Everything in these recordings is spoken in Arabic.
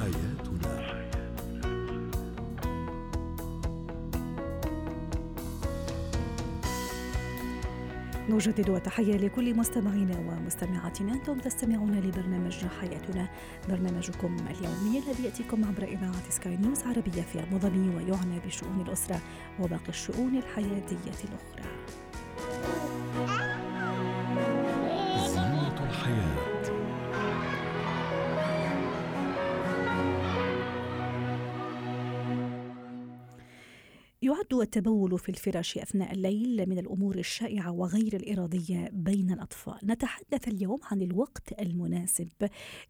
حياتنا. نجدد التحية لكل مستمعينا ومستمعاتنا. أنتم تستمعون لبرنامج حياتنا. برنامجكم اليومي الذي يأتيكم عبر إذاعة سكاي نيوز عربية في أبو ظبي ويعنى بشؤون الأسرة وباقي الشؤون الحياتية الأخرى. يعد التبول في الفراش أثناء الليل من الأمور الشائعة وغير الإرادية بين الأطفال. نتحدث اليوم عن الوقت المناسب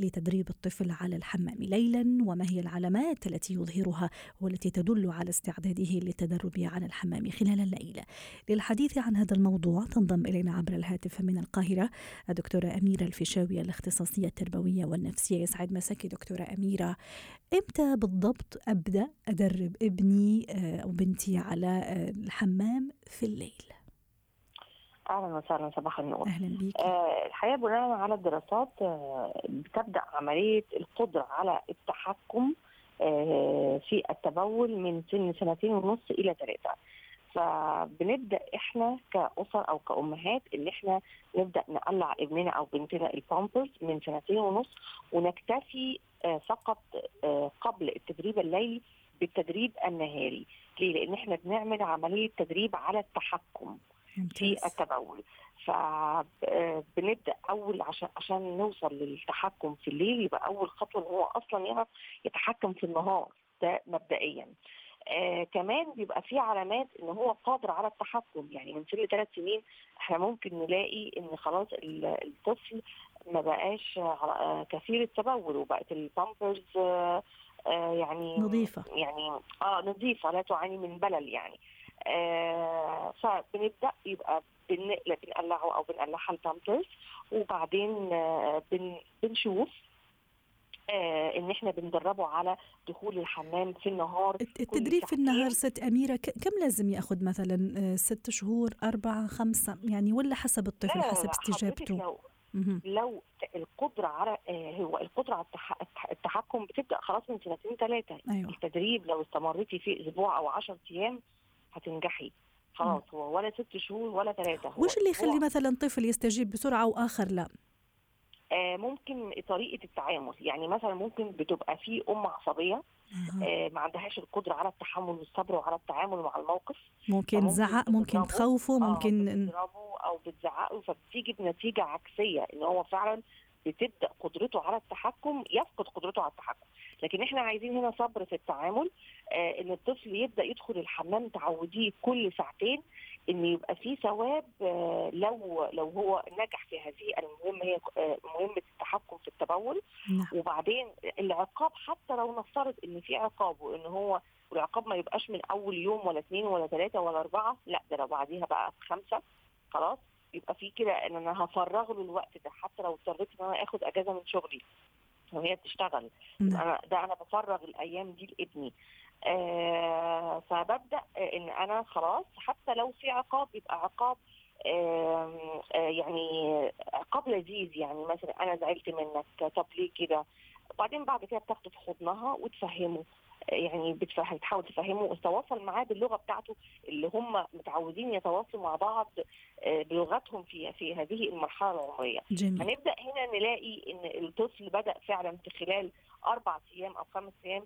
لتدريب الطفل على الحمام ليلا وما هي العلامات التي يظهرها والتي تدل على استعداده للتدرب على الحمام خلال الليل. للحديث عن هذا الموضوع تنضم إلينا عبر الهاتف من القاهرة الدكتورة أميرة الفيشاوي الاختصاصية التربوية والنفسية. يسعد مساكي دكتورة أميرة. إمتى بالضبط أبدأ أدرب ابني آه، بنتي بنتي على آه، الحمام في الليل. أهلا وسهلا صباح النور. أهلا بيك. آه الحقيقة بناء على الدراسات آه بتبدأ عملية القدرة على التحكم آه في التبول من سن سنتين ونص إلى ثلاثة فبنبدأ إحنا كأسر أو كأمهات إن إحنا نبدأ نقلع ابننا أو بنتنا البامبرز من سنتين ونص ونكتفي آه فقط آه قبل التدريب الليلي بالتدريب النهاري. ليه؟ لأن إحنا بنعمل عملية تدريب على التحكم في التبول. فبنبدا أول عشان عشان نوصل للتحكم في الليل يبقى أول خطوة إن هو أصلا يعرف يتحكم في النهار ده مبدئيا. آه كمان بيبقى في علامات إن هو قادر على التحكم. يعني من سن ثلاث سنين إحنا ممكن نلاقي إن خلاص الطفل ما بقاش كثير التبول وبقت البامبرز آه آه يعني نظيفة. يعني آه نظيفة لا تعاني من بلل يعني. آه فبنبدأ يبقى بنقلع بنقلعه أو بنقلعها البامبرز وبعدين آه بن بنشوف آه إن إحنا بندربه على دخول الحمام في النهار. التدريب في النهار ست أميرة كم لازم يأخذ مثلا آه، ست شهور أربعة خمسة؟ يعني ولا حسب الطفل حسب استجابته؟ لو القدرة على آه، هو القدرة على التحكم بتبدأ خلاص من سنتين ثلاثة أيوة. التدريب لو استمرتي فيه أسبوع أو 10 أيام هتنجحي. خلاص هو ولا ست شهور ولا ثلاثة وش اللي يخلي مثلا طفل يستجيب بسرعة واخر لا؟ آه ممكن طريقة التعامل. يعني مثلا ممكن بتبقى في أم عصبية آه ما عندهاش القدرة على التحمل والصبر وعلى التعامل مع الموقف. ممكن زعق ممكن تخوفه ممكن أو بتزعقه فبتيجي بنتيجة عكسية إن هو فعلا بتبدأ قدرته على التحكم يفقد قدرته على التحكم. لكن إحنا عايزين هنا صبر في التعامل آه إن الطفل يبدأ يدخل الحمام تعوديه كل ساعتين إن يبقى في ثواب آه لو لو هو نجح في هذه المهمة هي آه مهمة التحكم في التبول. نعم. وبعدين العقاب حتى لو نفترض إن في عقاب وإن هو والعقاب ما يبقاش من أول يوم ولا اثنين ولا ثلاثة ولا أربعة لا ده لو بعديها بقى خمسه خلاص؟ يبقى في كده إن أنا هفرغ له الوقت ده حتى لو اضطريت إن أنا آخد أجازة من شغلي وهي بتشتغل. أنا ده أنا بفرغ الأيام دي لابني. آه فببدأ إن أنا خلاص حتى لو في عقاب يبقى عقاب آه آه يعني عقاب لذيذ. يعني مثلا أنا زعلت منك طب ليه كده؟ وبعدين بعد كده بتاخده في حضنها وتفهمه. يعني بتحاول تفهمه وتتواصل معاه باللغة بتاعته اللي هم متعودين يتواصلوا مع بعض بلغتهم في في هذه المرحلة العمرية. جميل. هنبدأ هنا نلاقي إن الطفل بدأ فعلا في خلال أربع أيام أو خمس أيام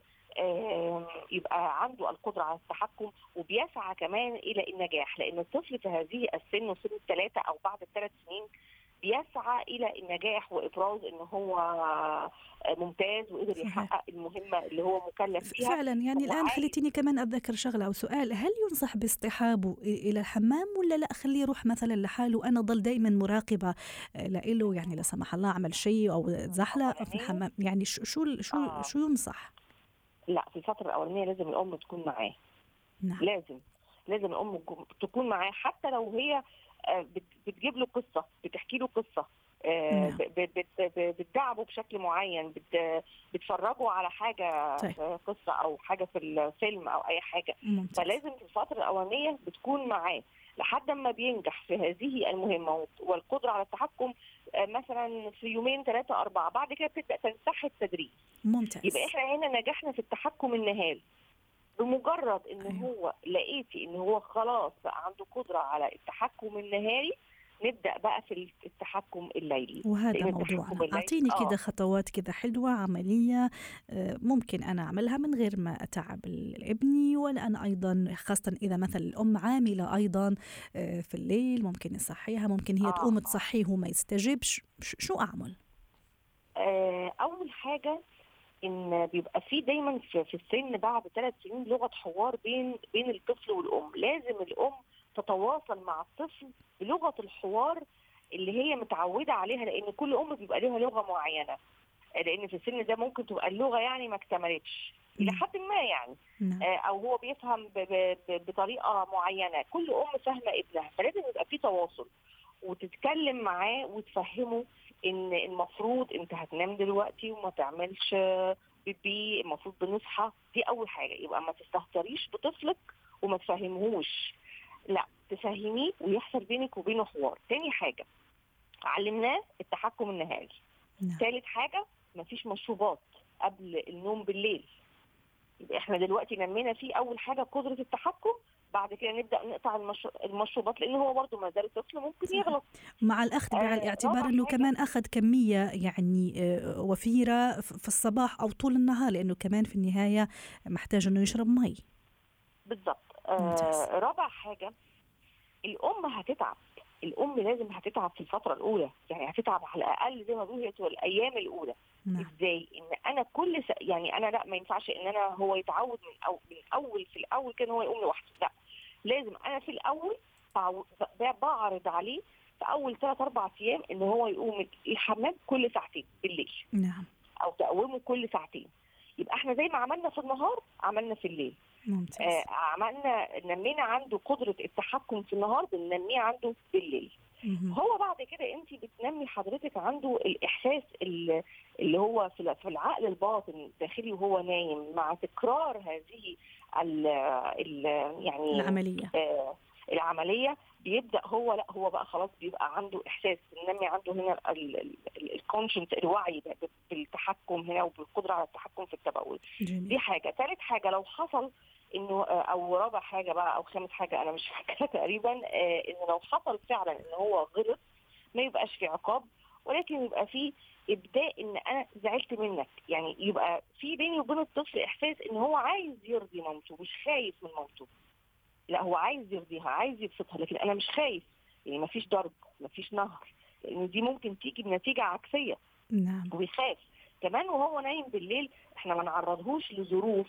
يبقى عنده القدرة على التحكم وبيسعى كمان إلى النجاح لأن الطفل في هذه السن وسن الثلاثة أو بعد الثلاث سنين بيسعى إلى النجاح وإبراز إن هو ممتاز وقدر يحقق المهمة اللي هو مكلف فيها. فعلا يعني الآن خليتيني كمان أتذكر شغلة أو سؤال. هل ينصح باصطحابه إلى الحمام ولا لا؟ خليه يروح مثلا لحاله. أنا ضل دائما مراقبة له يعني لا سمح الله عمل شيء أو زحلق في الحمام. يعني شو شو آه. شو ينصح؟ لا في الفترة الأولانية لازم الأم تكون معاه. نعم. لازم لازم الأم تكون معاه. حتى لو هي بتجيب له قصة بتحكي له قصة نعم. بتدعبه بشكل معين بتفرجه على حاجة طيب. في قصة أو حاجة في الفيلم أو أي حاجة ممتاز. فلازم في الفترة الأولانية بتكون معاه لحد ما بينجح في هذه المهمة والقدرة على التحكم مثلا في يومين ثلاثة أربعة بعد كده بتبدأ تنسحب تدريج ممتاز يبقى إحنا هنا نجحنا في التحكم النهاري بمجرد إن أيوة. هو لقيتي إن هو خلاص بقى عنده قدرة على التحكم النهاري نبدأ بقى في التحكم الليلي وهذا موضوعنا الليلي- أعطيني آه. كده خطوات كده حلوة عملية آه، ممكن أنا أعملها من غير ما أتعب ال- ابني ولا أنا أيضا خاصة إذا مثلا الأم عاملة أيضا آه، في الليل ممكن يصحيها ممكن هي آه، تقوم. تصحيه وما يستجبش شو أعمل؟ آه، أول حاجة إن بيبقى في دايما في, في السن بعد ثلاث سنين لغة حوار بين بين الطفل والأم لازم الأم تتواصل مع الطفل بلغة الحوار اللي هي متعودة عليها لأن كل أم بيبقى لها لغة معينة. لأن في السن ده ممكن تبقى اللغة يعني ما اكتملتش. إلى نعم. حد ما يعني. نعم. آه، أو هو بيفهم بطريقة معينة. كل أم فاهمة ابنها فلازم يبقى في تواصل وتتكلم معاه وتفهمه إن المفروض أنت هتنام دلوقتي وما تعملش بيبي المفروض بنصحى. دي أول حاجة. يبقى ما تستهتريش بطفلك وما تفهمهوش. لا تفهميه ويحصل بينك وبينه حوار تاني حاجة علمناه التحكم النهاري نعم ثالث حاجة مفيش مشروبات قبل النوم بالليل يبقى إحنا دلوقتي نمينا فيه أول حاجة قدرة التحكم بعد كده نبدأ نقطع المش... المشروبات لأن هو برضه ما زال طفل ممكن. يغلط مع الأخذ بعين آه، الاعتبار رابع أنه حاجة. كمان أخذ كمية يعني آه، وفيرة ف- في الصباح أو طول النهار لأنه كمان في النهاية محتاج أنه يشرب مي ممتاز. آه رابع حاجة الأم هتتعب. الأم لازم هتتعب في الفترة الأولى. يعني هتتعب على الأقل زي ما بيقولوا هي الأيام الأولى. نعم. إزاي؟ إن أنا كل س... يعني أنا لأ ما ينفعش إن أنا هو يتعود من أو من أول في الأول كان هو يقوم لوحده. لأ لازم أنا في الأول بعرض عليه في أول ثلاث أربع أيام إن هو يقوم الحمام كل ساعتين بالليل. نعم. أو تقومه كل ساعتين. يبقى إحنا زي ما عملنا في النهار عملنا في الليل. ممتاز. آه عملنا نمينا عنده قدرة التحكم في النهار بننميه عنده بالليل. هو بعد كده انت بتنمي حضرتك عنده الإحساس ال- اللي هو في ال- في العقل الباطن الداخلي وهو نايم مع تكرار هذه ال ال يعني العملية. آه العملية بيبدأ هو لا هو بقى خلاص بيبقى عنده إحساس بننمي عنده هنا الكونشنت الوعي بالتحكم هنا وبالقدرة على التحكم في التبول. دي حاجة. ثالث حاجة لو حصل إنه آه، أو رابع حاجة بقى أو خامس حاجة أنا مش فاكرة تقريبا آه، إنه لو حصل فعلا إن هو غلط ما يبقاش في عقاب ولكن يبقى في إبداء إن أنا زعلت منك. يعني يبقى في بيني وبين الطفل إحساس إن هو عايز يرضي مامته مش خايف من مامته. لا هو عايز يرضيها عايز يبسطها لكن أنا مش خايف. يعني ما فيش ضرب ما فيش نهر. لأن دي ممكن تيجي بنتيجة عكسية. نعم. ويخاف. كمان وهو نايم بالليل إحنا ما نعرضهوش لظروف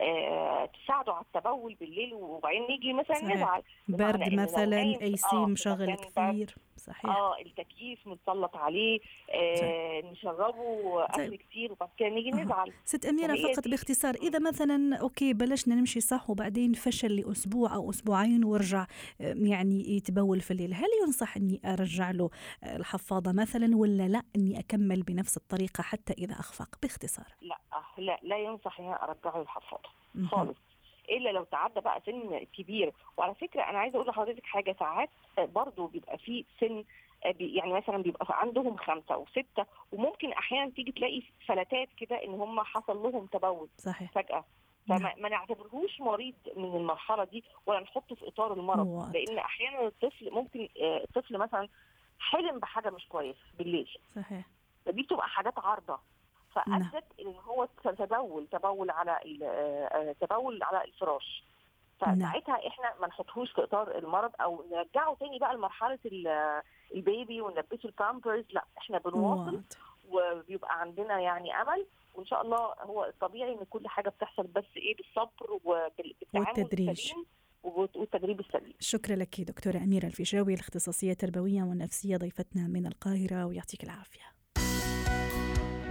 آه تساعده على التبول بالليل وبعدين نيجي مثلا. نزعل برد مثلا AC آه، مشغل كثير صحيح. آه التكييف متسلط عليه آه نشربه طيب. اكل كتير وبعد كده نيجي. نزعل. ست أميرة فهي فقط باختصار إذا مثلا okay بلشنا نمشي صح وبعدين فشل لأسبوع أو أسبوعين ورجع يعني يتبول في الليل هل ينصح أني أرجع له آه، الحفاضة مثلا ولا لا أني أكمل بنفس الطريقة حتى إذا أخفق؟ باختصار. لا آه، لا لا ينصح ان أنا ارجعه الحفاضة. خالص. إلا لو تعدى بقى سن كبير وعلى فكرة أنا عايزة أقول لحضرتك حاجة ساعات برضو بيبقى في سن آه، يعني مثلا بيبقى عندهم خمسة وستة وممكن أحيانا تيجي تلاقي فلتات كده إن هم حصل لهم تبول صحيح فجأة. فما ما نعتبرهوش مريض من المرحلة دي ولا نحطه في إطار المرض واضح. لأن أحيانا الطفل ممكن آه، الطفل مثلا حلم بحاجة مش كويس بالليل صحيح فدي بتبقى حاجات عارضة فأدت إن هو تبول تبول على آه، آه، تبول على الفراش نعم. فساعتها إحنا ما نحطهوش في إطار المرض أو نرجعه تاني بقى لمرحلة ال- ال baby ونلبسه البامبرز لا إحنا بنواصل. وبيبقى عندنا يعني أمل وإن شاء الله هو الطبيعي إن كل حاجة بتحصل بس إيه بالصبر وبالتعامل والتدريج. والتدريب السليم شكرا لك دكتورة أميرة الفيشاوي الأختصاصية التربوية والنفسية ضيفتنا من القاهرة ويعطيك العافية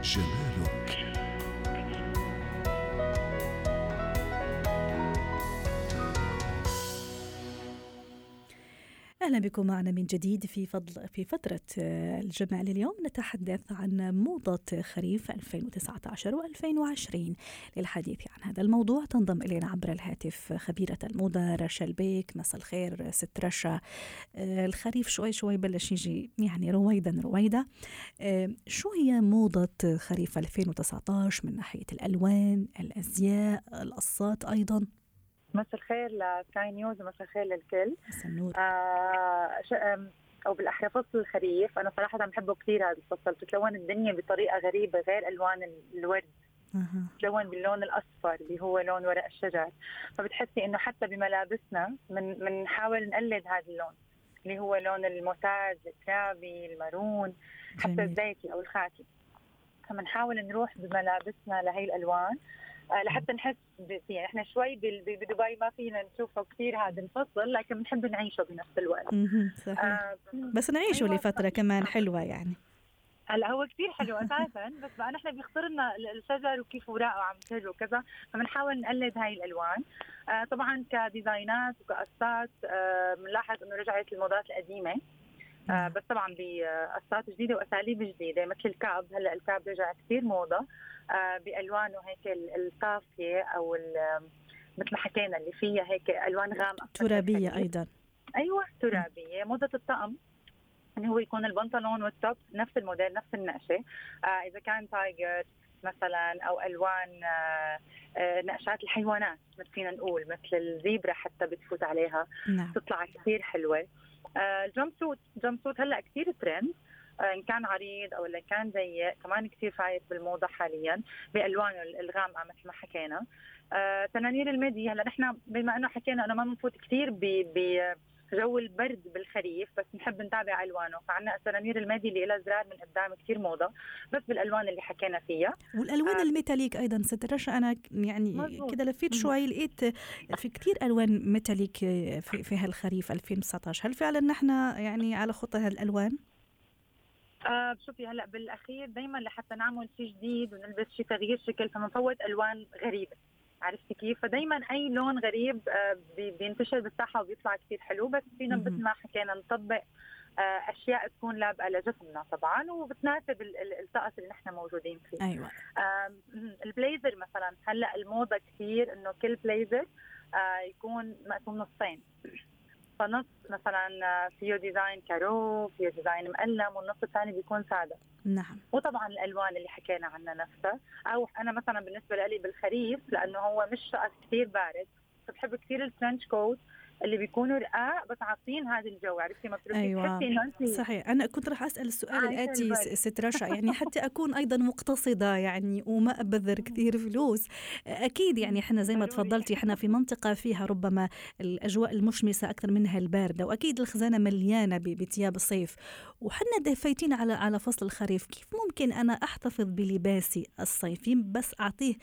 جمالك. أهلا بكم معنا من جديد في فضل في فترة آه، الجمع لليوم. نتحدث عن موضة خريف 2019 و2020 للحديث عن هذا الموضوع تنضم إلينا عبر الهاتف خبيرة الموضة رشا البيك. مساء الخير ست رشا. آه، الخريف شوي شوي بلش يجي يعني رويدا رويدا آه، شو هي موضة خريف 2019 من ناحية الألوان الأزياء القصات أيضا؟ مساء الخير لسكاي نيوز ومساء الخير للكل. مساء النور. آه أو بالاحرى فصل الخريف أنا صراحة بحبه كثير هذا الفصل. بتتلون الدنيا بطريقة غريبة غير ألوان الورد. تلون باللون الأصفر اللي هو لون ورق الشجر. فبتحسي إنه حتى بملابسنا من بنحاول نقلد هذا اللون. اللي هو لون الموتاج الترابي المارون حتى الزيتي أو الخاتي. فبنحاول نروح بملابسنا لهي الألوان. لحتى نحس يعني إحنا شوي بدبي ما فينا نشوفه كثير هذا الفصل لكن بنحب نعيشه بنفس الوقت. صحيح. آه بس نعيشه أيوة لفترة كمان حلوة يعني. هلا هو كثير حلو أساسا بس بقى نحن بيخطر لنا الشجر وكيف أوراقه عم تهج وكذا فبنحاول نقلد هاي الألوان. آه طبعا كديزاينات وكقصات بنلاحظ آه إنه رجعت الموضات القديمة. آه بس طبعا بقصات جديدة وأساليب جديدة مثل الكاب. هلأ الكاب رجع كثير موضة. آه بألوانه هيك الصافيه أو مثل ما حكينا اللي فيها هيك ألوان غامقة. ترابية أيضا. أيوه ترابية. موضة الطقم انه هو يكون البنطلون وال top نفس الموديل نفس النقشة. آه إذا كان tiger مثلا أو ألوان آه آه نقشات الحيوانات مثل فينا نقول مثل ال zebra حتى بتفوت عليها. نعم. تطلع كثير حلوة. آه ال jumpsuit jumpsuit هلأ كثير ترند. آه، إن كان عريض أو ان كان ضيق كمان كثير فايت بالموضة حاليا بالوانه الغامقة مثل ما حكينا. آه تنانير ال midi هلأ نحن بما إنه حكينا إنه ما بنفوت كثير ب جو البرد بالخريف بس نحب نتابع ألوانه. فعنا التنانير ال midi اللي لها زرار من قدام كثير موضة بس بالألوان اللي حكينا فيها. والألوان آه ال metallic أيضا ست رشا أنا يعني كذا لفيت شوي لقيت في كثير ألوان metallic في, في هالخريف 2019 هل فعلا نحن يعني على خطى هالألوان؟ آه شوفي هلا بالأخير دائما لحتى نعمل شيء جديد ونلبس شيء تغيير شكل فبنفوت ألوان غريبة. عرفتي كيف؟ فدائما أي لون غريب آه بينتشر بالساحه وبيطلع كثير حلو بس فينا مثل ما حكينا نطبق آه أشياء تكون لابقة لجسمنا طبعا وبتناسب الطقس اللي نحن موجودين فيه. أيوه. البليزر مثلا هلأ الموضة كثير إنه كل بليزر آه يكون مقسوم نصين. فنص مثلا فيه design كارو فيه design مقلم والنص الثاني بيكون سادة. نعم. وطبعا الألوان اللي حكينا عنها نفسها. أو أنا مثلا بالنسبة لي بالخريف لأنه هو مش شغف كثير بارد. فبحب كثير ال trench coat اللي بيكونوا رقاق بس عاطين هذا الجو عرفتي؟ ما أيوة. تحسي صحيح. أنا كنت راح أسأل السؤال الآتي ست رشا يعني حتى أكون أيضا مقتصدة يعني وما أبذر كثير فلوس. أكيد يعني إحنا زي ما تفضلتي إحنا في منطقة فيها ربما الأجواء المشمسة أكثر منها الباردة وأكيد الخزانة مليانة بثياب الصيف. وحنا دفيتينا على على فصل الخريف كيف ممكن أنا أحتفظ بلباسي الصيفي بس أعطيه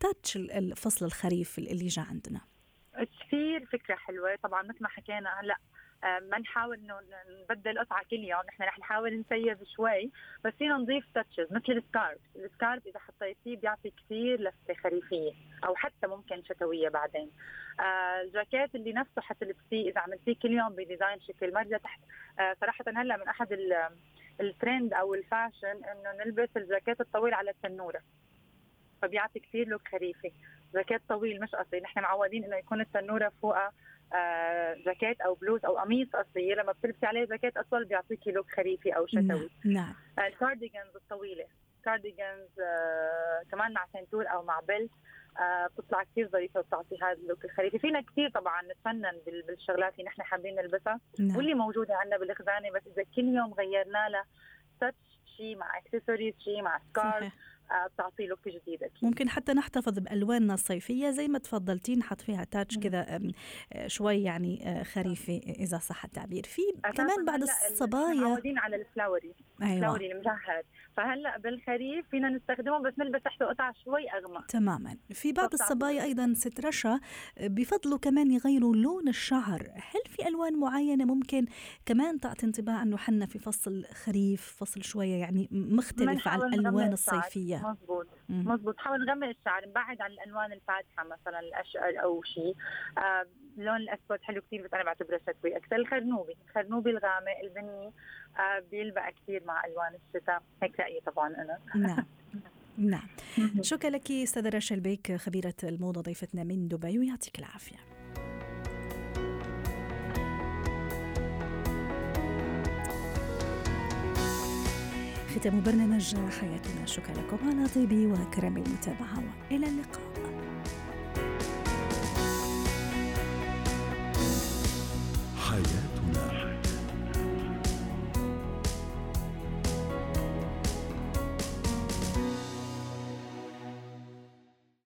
تاتش فصل الخريف اللي جاء عندنا؟ كثير فكرة حلوة. طبعا مثل ما حكينا هلأ آه، ما نحاول إنه نبدل قطعة كل يوم. نحن رح نحاول نسيب شوي بس فينا نضيف touches مثل ال scarf ال scarf إذا حطيتيه بيعطي كثير look خريفية أو حتى ممكن شتوية بعدين. آه الجاكيت اللي نفسه حتلبسيه إذا عملتيه كل يوم ب design شكل مرجع تحت. آه صراحة هلأ من أحد الترند أو ال fashion إنه نلبس الجاكيت الطويل على التنورة فبيعطي كثير look خريفي. جاكيت طويل مش قصير. نحن معودين إنه يكون التنورة فوقها آه جاكيت أو بلوز أو قميص قصير. لما بتلبسي عليه جاكيت أطول بيعطيكي look خريفي أو شتوي. نعم, نعم. آه ال cardigans الطويلة. cardigans آه كمان مع سنتور أو مع belt آه بتطلع كثير ظريفة وبتعطي هذا ال look الخريفي. فينا كثير طبعا نتفنن بالشغلات اللي نحن حابين نلبسها. نعم. واللي موجودة عندنا بالخزانة بس إذا كل يوم غيرنا لها شيء مع اكسسوارز شيء مع scarf بتعطي look جديد أكيد. ممكن حتى نحتفظ بألواننا الصيفية زي ما تفضلتي نحط فيها touch كذا شوي يعني آه، خريفي إذا صح التعبير. في كمان بعض الصبايا معودين على الفلاوري. أيوة. المجهز. فهلأ بالخريف فينا نستخدمه بس نلبس تحته قطع شوي أغمق. تماما. في بعض الصبايا أيضا ست رشا. بفضلوا كمان يغيروا لون الشعر. هل في ألوان معينة ممكن كمان تعطي انطباع إنه حنا في فصل خريف فصل شوية يعني مختلف عن الألوان. الصيفية؟ مزبوط مم. مزبوط حاول نغمق الشعر. نبعد عن الألوان الفاتحة مثلا الأشقر أو شيء آه اللون الأسود حلو كثير بس أنا بعتبره شتوي. أكثر الخرنوبي. الخرنوبي الغامق البني. بيلبق كثير مع ألوان الشتاء. هيك رأيي طبعا أنا. نعم. نعم. شكرا لك أستاذة رشا البيك خبيرة الموضة ضيفتنا من دبي ويعطيك العافية. ختام برنامج حياتنا. شكرا لكم على طيب وكرم المتابعه وإلى اللقاء.